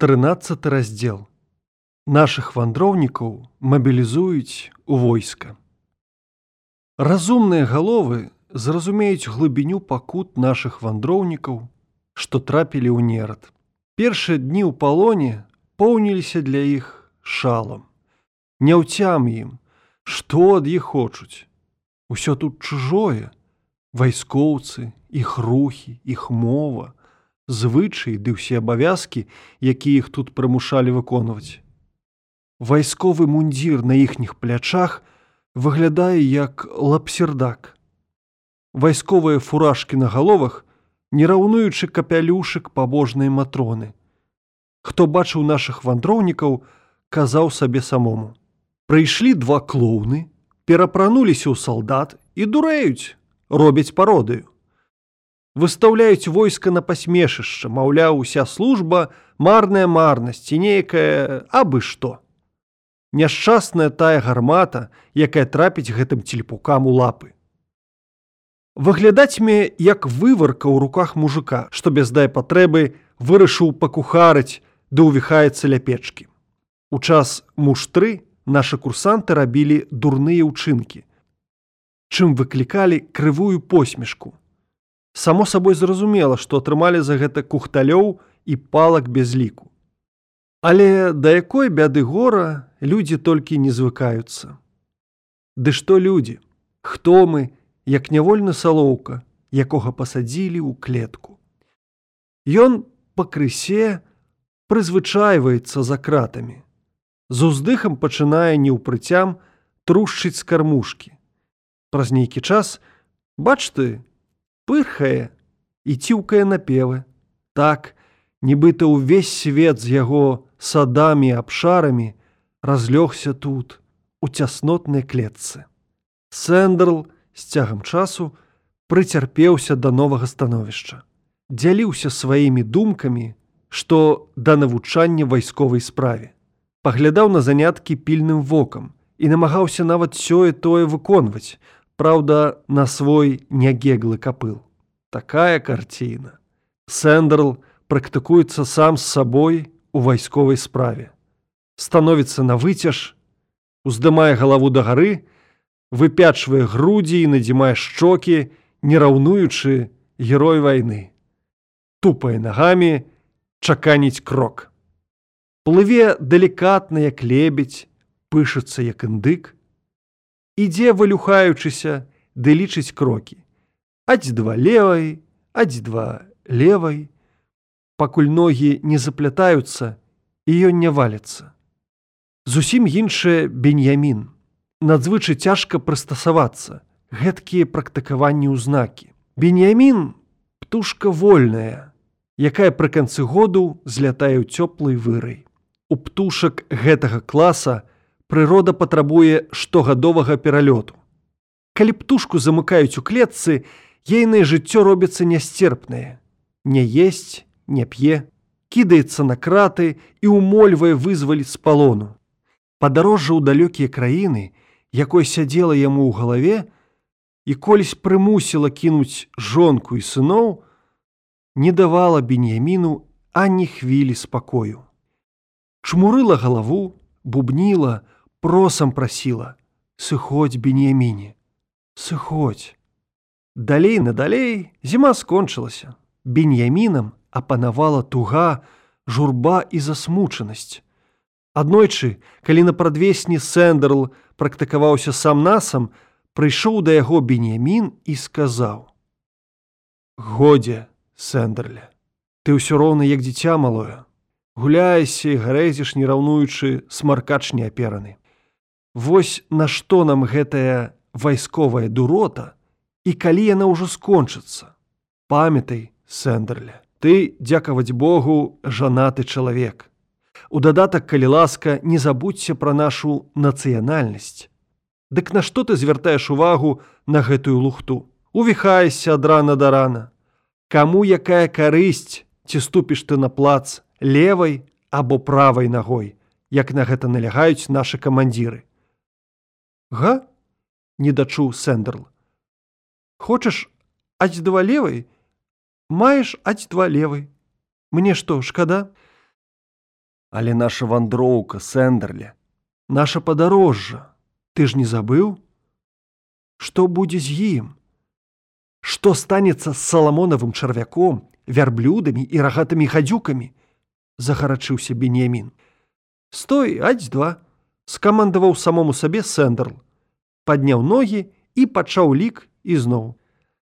13 раздзел наших вандроўнікаў мабілізуюць у войска. Разумныя галовы зразумеюць глыбіню пакут наших вандроўнікаў што трапілі ў нерад. Першыя дні ў палоне поўніліся для іх шалам. Не ўцям ім што ад іх хочуць. Усё тут чужое вайскоўцы іх рухі іх мова звычаі ды ўсе абавязкі, якія іх тут прымушалі выконваць. Вайсковы мундзір на іхніх плячах выглядае як лапсердак. Вайсковыя фуражкі на галовах, не раўнуючы капялюшак пабожнай матроны. Хто бачыў нашых вандроўнікаў, казаў сабе самому. Прыйшлі два клоуны, перапрануліся ў салдат і дурэюць, робяць пародыю выстаўляюць войска на пасмешышча, маўляў, уся служба, марная марнасць ці нейкая абы што. Няшчасная тая гармата, якая трапіць гэтым цельпукам у лапы. Выглядаць мне як выварка ў руках мужика, што без дай патрэбы вырашыў пакухарыць ды ўвіхаецца ля печкі. У час муштры нашы курсанты рабілі дурныя ўчынкі, чым выклікалі крывую посмешку. Само сабой зразумела, што атрымалі за гэта кухталёў і палак без ліку. Але да якой бяды гора людзі толькі не звыкаюцца. Ды што людзі, хто мы, як нявольны салоўка, якога пасадзілі ў клетку. Ён пакрысе прызвычайваецца за кратамі. З уздыхам пачынае неўпрыцям трушчыць з кармушкі. Праз нейкі час, бач ты, пырхае і ціўкае напевы. Так, нібыта ўвесь свет з яго садамі абшарамі разлёгся тут, у цяснотнай клетцы. Сэндерл з цягам часу прыцярпеўся да новага становішча. Дзяліўся сваімі думкамі, што да навучання вайсковай справе. Паглядаў на заняткі пільным вокам і намагаўся нават сёе тое выконваць, Праўда, на свой нягеглы капыл. Такая карціна. Сэндерл практыкуецца сам з сабой у вайсковай справе. Становіцца на выцяж, уздымае галаву да гары, выпячвае грудзі і надзімае шчокі, не раўнуючы герой вайны. Тупае нагамі чаканіць крок. Плыве далікатна як лебедь, пышацца як індык, ідзе вылюхаючыся ды лічыць крокі. Аць два левай аць два левай. Пакуль ногі не заплятаюцца і ён не валіцца зусім іншае беньямін. Надзвычай цяжка прыстасавацца. Гэткія практыкаванні ўзнакі беньямін птушка вольная якая пры канцы году злятае ў цёплай вырай. У птушак гэтага класа у прырода патрабуе штогадовага пералёту. Калі птушку замыкаюць у клетцы, ейнае жыццё робіцца нясцерпнае. Не есць, не п'е, кідаецца на краты і умольвае вызваліць з палону. Падарожжа ў далёкія краіны, якой сядзела яму ў галаве і колісь прымусіла кінуць жонку і сыноў, не давала беньяміну ані хвілі спакою. Чмурыла галаву, бубніла, просам прасіла сыходзь беньяміне сыходзь далей надалей зіма скончылася беньямінам апанавала туга журба і засмучанасць аднойчы калі на прадвесні сэндерл практыкаваўся сам насам прыйшоў да яго беньямін і сказаў годзе сэндерля ты ўсё роўна як дзіця малое. Гуляйся і грэзіш не раўнуючы смаркач неапераны Вось нашто нам гэтая вайсковая дурота і калі яна ўжо скончыцца. Памятай, сэндерля, ты, дзякаваць Богу, жанаты чалавек. У дадатак, калі ласка, не забудься пра нашу нацыянальнасць. Дык нашто ты звяртаеш увагу на гэтую лухту? Увіхайся ад рана да рана. Каму якая карысць, ці ступіш ты на плац левай або правай нагой, як на гэта налягаюць нашы камандзіры. Га? не дачуў сэндерл. Хочаш аць два левай, маеш аць два левай. Мне што, шкада? Але наша вандроўка сэндерля, наша падарожжа, ты ж не забыў? Што будзе з ім? Што станецца з саламонавым чарвяком, вярблюдамі і рагатымі хадзюкамі? загарачыўся Бенемін. Стой, аць два, скамандаваў самому сабе сэндерл, падняў ногі і пачаў лік ізноў.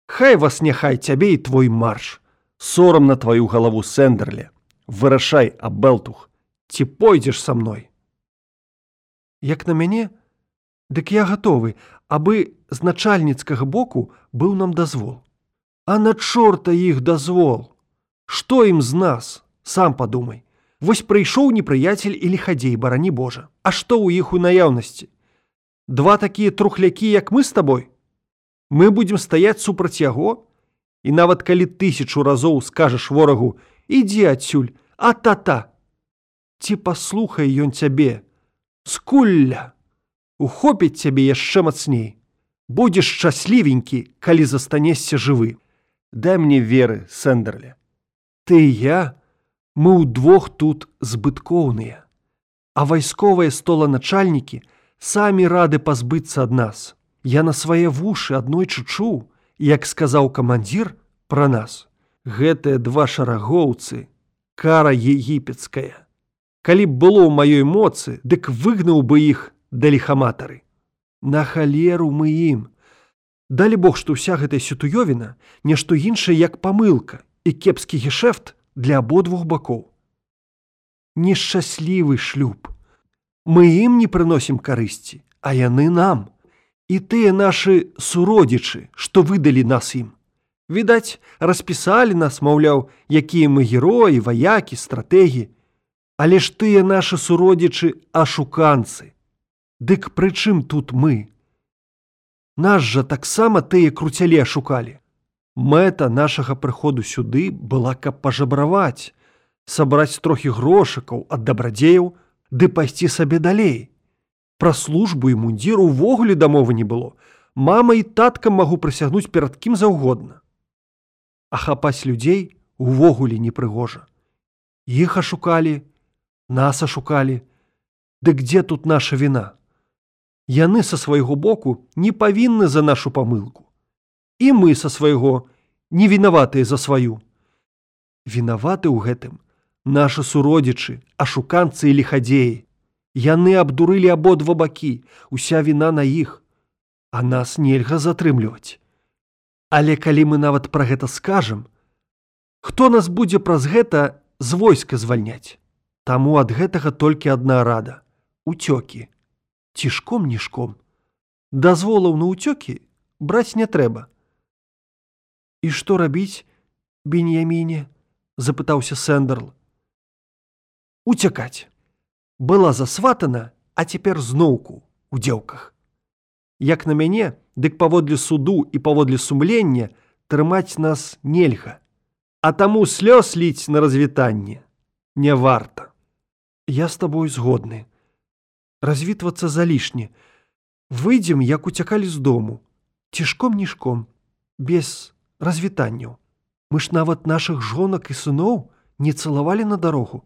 Хай вас няхай цябе і твой марш. Сорам на тваю галаву сэндерле. Вырашай, абэлтух, ці пойдзеш са мной. Як на мяне, дык я гатовы, абы з начальніцкага боку быў нам дазвол. А на чорта іх дазвол. Што ім з нас, сам падумай. Вось прыйшоў непрыяцель і лихадзей барані Божа. А што ў іх у наяўнасці? Два такія трухлякі, як мы з табой. Мы будзем стаяць супраць яго, і нават калі тысячу разоў скажаш ворагу: ідзі адсюль, а та-та. Ці паслухай ён цябе, скулля, ухопіць цябе яшчэ мацней. Будзеш шчаслівенькі, калі застанешся жывы. Дай мне веры, сэндерля. Ты і я, мы ўдвох тут збыткоўныя. А вайсковыя столаначальнікі самі рады пазбыцца ад нас. Я на свае вушы аднойчы чуў, як сказаў камандзір пра нас. Гэтыя два шарагоўцы, кара егіпецкая. Калі б было ў маёй моцы, дык выгнаў бы іх да лихаматары. На халеру мы ім. Далі Бог, што ўся гэтая сітуёвіна нешто іншае як памылка і кепскі гешэфт для абодвух бакоў. Нешчаслівы шлюб. Мы ім не прыносім карысці, а яны нам. І тыя нашы суродзічы, што выдалі нас ім. Відаць, распісалі нас, маўляў, якія мы героі, ваякі, стратегі, Але ж тыя нашы суродзічы ашуканцы. Дык прычым тут мы. Нас жа таксама тыя круцялі шукалі. Мэта нашага прыходу сюды была, каб пажабраваць, сабраць трохі грошыкаў ад дабрадзеяў, ды пайсці сабе далей. Пра службу і мундзіру ўвогуле дамовы не было. Мама і таткам магу прысягнуць перад кім заўгодна. А хапаць людзей увогуле непрыгожа. Іх ашукалі, нас ашукалі. Дык дзе тут наша віна? Яны са свайго боку не павінны за нашу памылку. І мы са свайго не вінаватыя за сваю. Вінаваты ў гэтым нашы суродзічы, ашуканцы і лихадзеі. Яны абдурылі абодва бакі, уся віна на іх, а нас нельга затрымліваць. Але калі мы нават пра гэта скажам, хто нас будзе праз гэта з войска звальняць? Таму ад гэтага толькі адна рада уцёкі цішком нішком дазволаў на ўцёкі браць не трэба і што рабіць беньяміне запытаўся сэндерл уцякаць была засватана а цяпер зноўку у дзеўках як на мяне дык паводле суду і паводле сумлення трымаць нас нельга. А таму слёз ліць на развітанне не варта. Я з табой згодны. Развітвацца залішне. Выйдзем, як уцякалі з дому, цішком нішком, без развітанняў. Мы ж нават нашых жонак і сыноў не цалавалі на дарогу.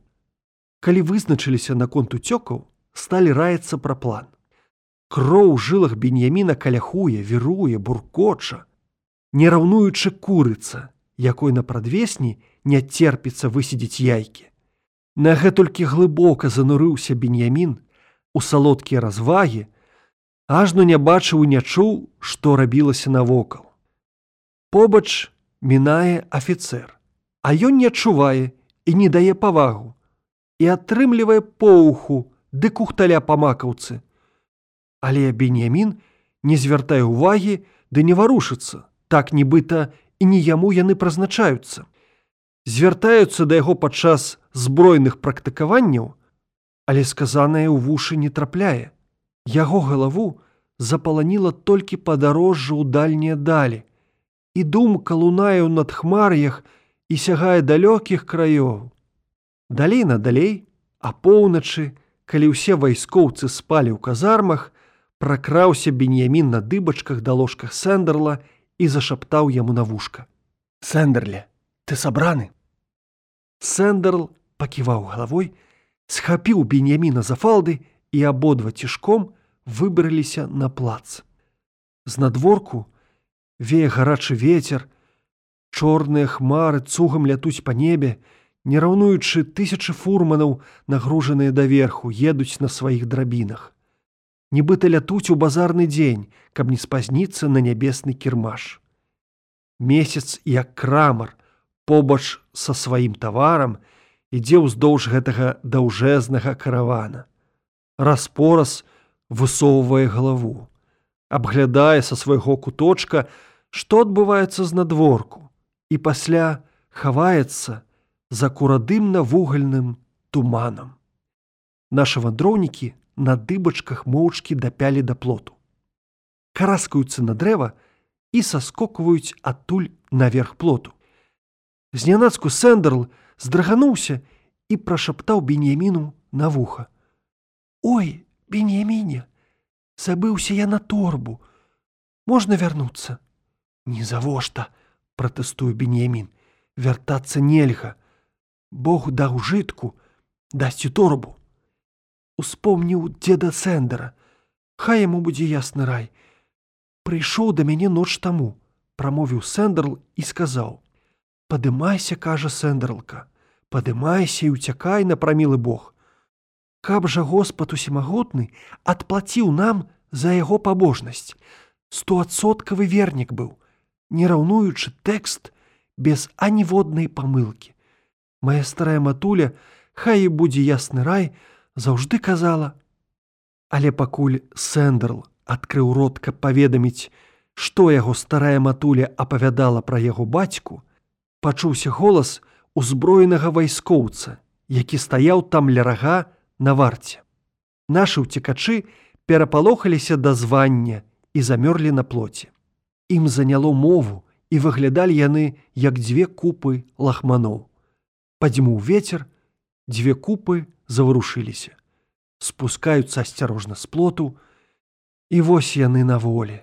Калі вызначыліся наконт уцёкаў, сталі раецца пра план. Кроў у жылах беньяміна каляхуе, віруе, буркоча, не раўнуючы курыца, якой на прадвесні не церпіцца высидзець яйкі. На гэтулькі глыбока занурыўся беньямін, у салодкія развагі, ажно не бачыў і не чуў, што рабілася навокал. Побач мінае афіцэр, а ён не адчувае і не дае павагу і атрымлівае поуху ды кухталя па макаўцы. Але Беньямін не звяртае ўвагі ды не варушыцца, так нібыта і не яму яны прызначаюцца. Звяртаюцца да яго падчас збройных практыкаванняў, але сказанае ў вушы не трапляе. Яго галаву запаланіла толькі падарожжа ў дальнія далі. І думка лунае ў надхмар'ях і сягае далёкіх краёў. Далей надалей, а поўначы, калі ўсе вайскоўцы спалі ў казармах, пракраўся беньямін на дыбачках да ложках сэндерла і зашаптаў яму на вушка. Сэндерле, ты сабраны. Сэндерл паківаў галавой, схапіў беньяміна за фалды і абодва цішком выбраліся на плац. З надворку вее гарачы ветер, чорныя хмары цугам лятуць па небе, не раўнуючы тысячы фурманаў, нагружаныя даверху, едуць на сваіх драбінах. Нібыта лятуць у базарны дзень, каб не спазніцца на нябесны кірмаш. Месяц як крамар, побач са сваім таварам, ідзе ўздоўж гэтага даўжэзнага каравана. Распораз высоўвае галаву, абглядае са свайго куточка, што адбываецца з надворку, і пасля хаваецца за курадымна-вугальным туманам. Нашы вандроўнікі на дыбачках моўчкі дапялі да плоту. Караскаюцца на дрэва і саскокваюць адтуль наверх плоту. Знянацку сэндерл здрыгануўся і прашаптаў беньяміну на вуха. Ой, беньяміне, забыўся я на торбу. Можна вярнуцца. Не завошта, пратэстую беньямін, вяртацца нельга. Бог даў жытку, дасць торбу. Успомніў дзеда сэндера, Хай яму будзе ясны рай. Прыйшоў да мяне ноч таму, прамовіў сэндерл і сказаў: « Падымайся, кажа сэндерлка, падымайся і уцякай на прамілы Бог. Каб жа Господ усімагутны адплаціў нам за яго пабожнасць. Стоадсоткавы вернік быў, не раўнуючы тэкст без аніводнай памылкі. Мая старая матуля, хай і будзе ясны рай, заўжды казала. Але пакуль сэндерл адкрыў рот, каб паведаміць, што яго старая матуля апавядала пра яго бацьку, пачуўся голас узброенага вайскоўца, які стаяў там ля рага на варце. Нашы ўцекачы перапалохаліся да звання і замёрлі на плоце. Ім заняло мову і выглядалі яны як дзве купы лахманоў. Падзьмуў ветер, дзве купы заварушыліся. Спускаюцца асцярожна з плоту, і вось яны на волі.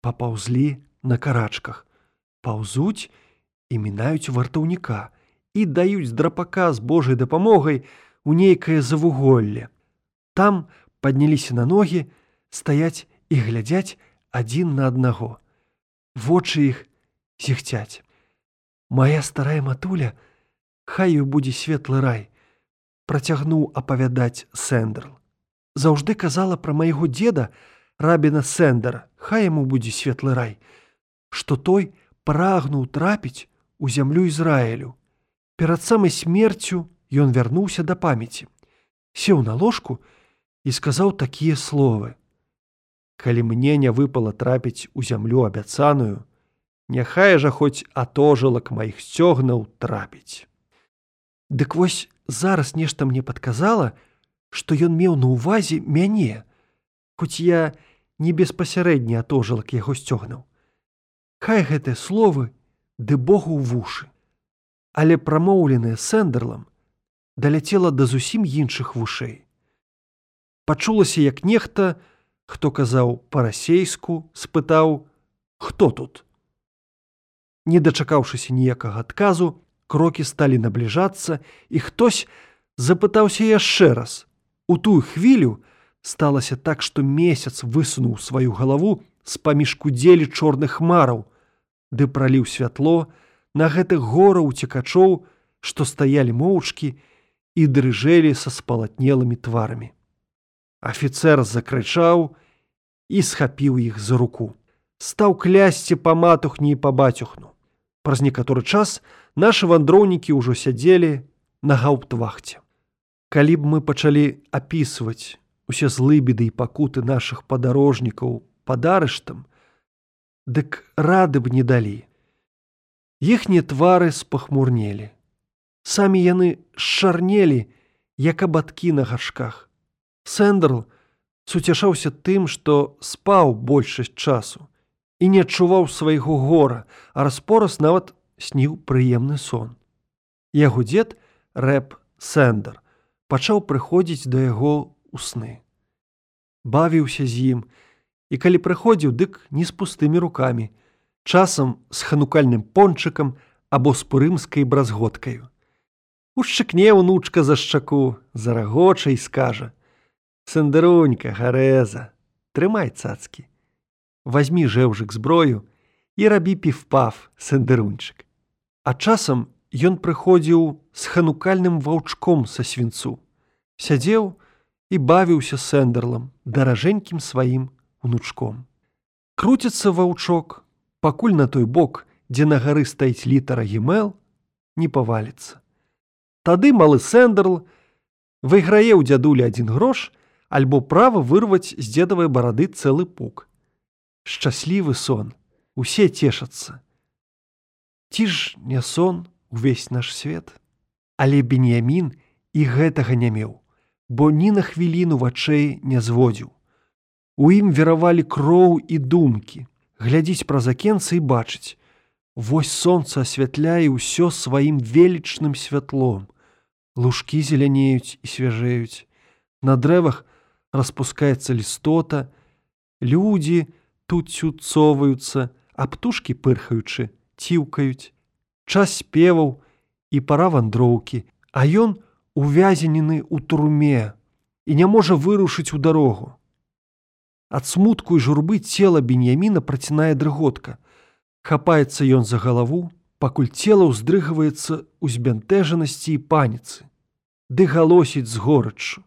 Папаўзлі на карачках, паўзуць і мінаюць вартаўніка і даюць драпака з Божай дапамогай у нейкае завуголле. Там падняліся на ногі, стаяць і глядзяць адзін на аднаго. Вочы іх сігцяць. Мая старая матуля, хай ёй будзе светлы рай, працягнуў апавядаць сэндерл. Заўжды казала пра майго деда рабіна сэндера, хай яму будзе светлы рай, што той прагнуў трапіць у зямлю Ізраілю. Перад самай смерцю ён вярнуўся да памяці, сеў на ложку і сказаў такія словы: « Калі мне не выпала трапіць у зямлю абяцаную, Няхай жа хоць атожылак маіх сцёгнаў трапіць. Дык вось зараз нешта мне падказала, што ён меў на ўвазе мяне, хоць я не беспасярэдні атожылак яго сцёгнаў. Хай гэтыя словы ды Богу ў вушы, але прамоўленыя сэндерлам даляцела да зусім іншых вушэй. Пачулася, як нехта, хто казаў па-расейску, спытаў: « Хто тут? Не дачакаўшыся ніякага адказу, крокі сталі набліжацца, і хтось запытаўся яшчэ раз. У тую хвілю сталася так, што месяц высунуў сваю галаву з-паміж кудзелі чорных хмараў, ды праліў святло на гэтых гора уцекачоў, што стаялі моўчкі і дрыжэлі са спалатнелымі тварамі. Афіцэр закрычаў і схапіў іх за руку. Стаў клясці па матухні і па бацюхну. Праз некаторы час нашы вандроўнікі ўжо сядзелі на гаўптвахце. Калі б мы пачалі апісваць усе злыбеды і пакуты нашых падарожнікаў пад арыштам, дык рады б не далі. Іхнія твары спахмурнелі. Самі яны шарнелі, як абадкі на гаршках. Сэндерл суцяшаўся тым, што спаў большасць часу і не адчуваў свайго гора, а распораз нават сніў прыемны сон. Яго дзед рэп сэндер пачаў прыходзіць да яго ў сны. Бавіўся з ім, і калі прыходзіў, дык не з пустымі рукамі, часам з ханукальным пончыкам або з пурымскай бразготкаю. Ушчыкне ўнучка за шчаку, зарагоча і скажа: « Сандырунька, гарэза, трымай цацкі. Вазьмі жэўжык зброю і рабі півпав, сандырунчык. А часам ён прыходзіў з ханукальным ваўчком са свінцу, сядзеў і бавіўся сэндерлам даражэнькім сваім унучком. Круціцца ваўчок, пакуль на той бок, дзе на гары стаіць літара гімел, не паваліцца. Тады малы сэндерл выйграе ў дзядулі адзін грош альбо права вырваць з дзедавай барады цэлы пук. Шчаслівы сон, усе цешацца. Ці ж не сон увесь наш свет, Але беньямін і гэтага не меў, бо ні на хвіліну вачэй не зводзіў. У ім веравалі кроў і думкі, глядзіць праз акенцы і бачыць, Вось сонца асвятляе ўсё сваім велічным святлом. Лужкі зелянеюць і свяжэюць. На дрэвах распускаецца лістота. Людзі тут цюцоваюцца, а птушкі пырхаючы, ціўкаюць. Час спеваў і пара вандроўкі, а ён увязенены ў турме і не можа вырушыць у дарогу. Ад смутку і журбы цела беньяміна працінае дрыготка – Хапаецца ён за галаву, пакуль цела ўздрыгваецца ў збянтэжанасці і паніцы, ды галосіць з горачу.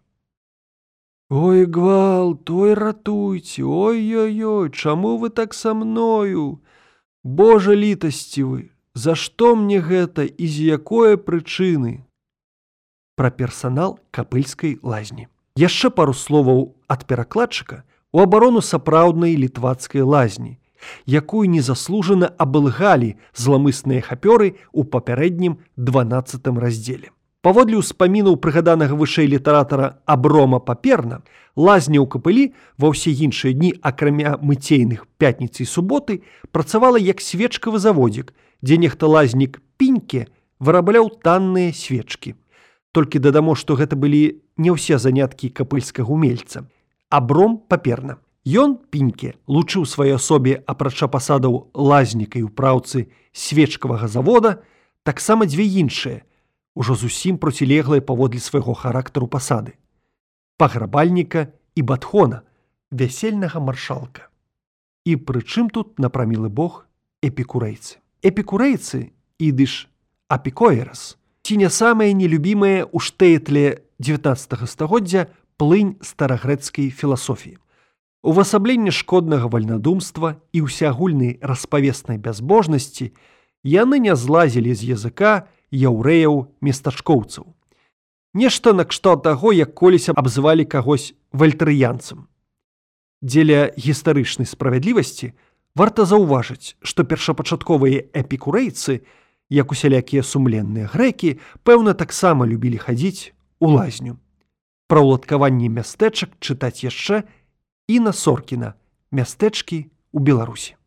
Ой гвал, той ратуйце, ой-ой-ой, чаму вы так са мною? Божа літасці вы, За што мне гэта і з якое прычыны? Пра персанал капыльскай лазні. Яшчэ пару словаў ад перакладчыка у абарону сапраўднай літвацкай лазні, якую незаслужана абылгалі зламысныя хапёры ў папярэднім 12 раздзеле. Паводле ўспамінаў прыгаданага вышэй літаратара аброма паперна, лазня ў капылі ва ўсе іншыя дні акрамя мыцейных пятніцы і суботы працавала як свечкавы заводзік, дзе нехта лазнік піньке вырабляў танныя свечкі. Толькі дадамо, што гэта былі не ўсе заняткі капыльскага умельца. Абром паперна. Ён піньке лучыў сваёй асобе апрача пасадаў лазніка і ў праўцы свечкавага завода, таксама дзве іншыя, ужо зусім процілеглыя паводле свайго характару пасады. Паграбальніка і батхона, вясельнага маршалка. І прычым тут напрамілы Бог эпікурэйцы. Эпікурэйцы ідыш апікоерас, ці не самае нелюбімае ў штэетле 19 стагоддзя плынь старагрэцкай філасофіі увасабленне шкоднага вальнадумства і ўсеагульнай распавеснай бязбожнасці яны не злазілі з языка яўрэяў местачкоўцаў. Нешта накшталт таго, як коліся абзывалі кагось вальтрыянцам. Дзеля гістарычнай справядлівасці варта заўважыць, што першапачатковыя эпікурэйцы, як усялякія сумленныя грэкі, пэўна таксама любілі хадзіць у лазню. Пра ўладкаванне мястэчак чытаць яшчэ Інна Соркіна, мястэчкі ў Беларусі.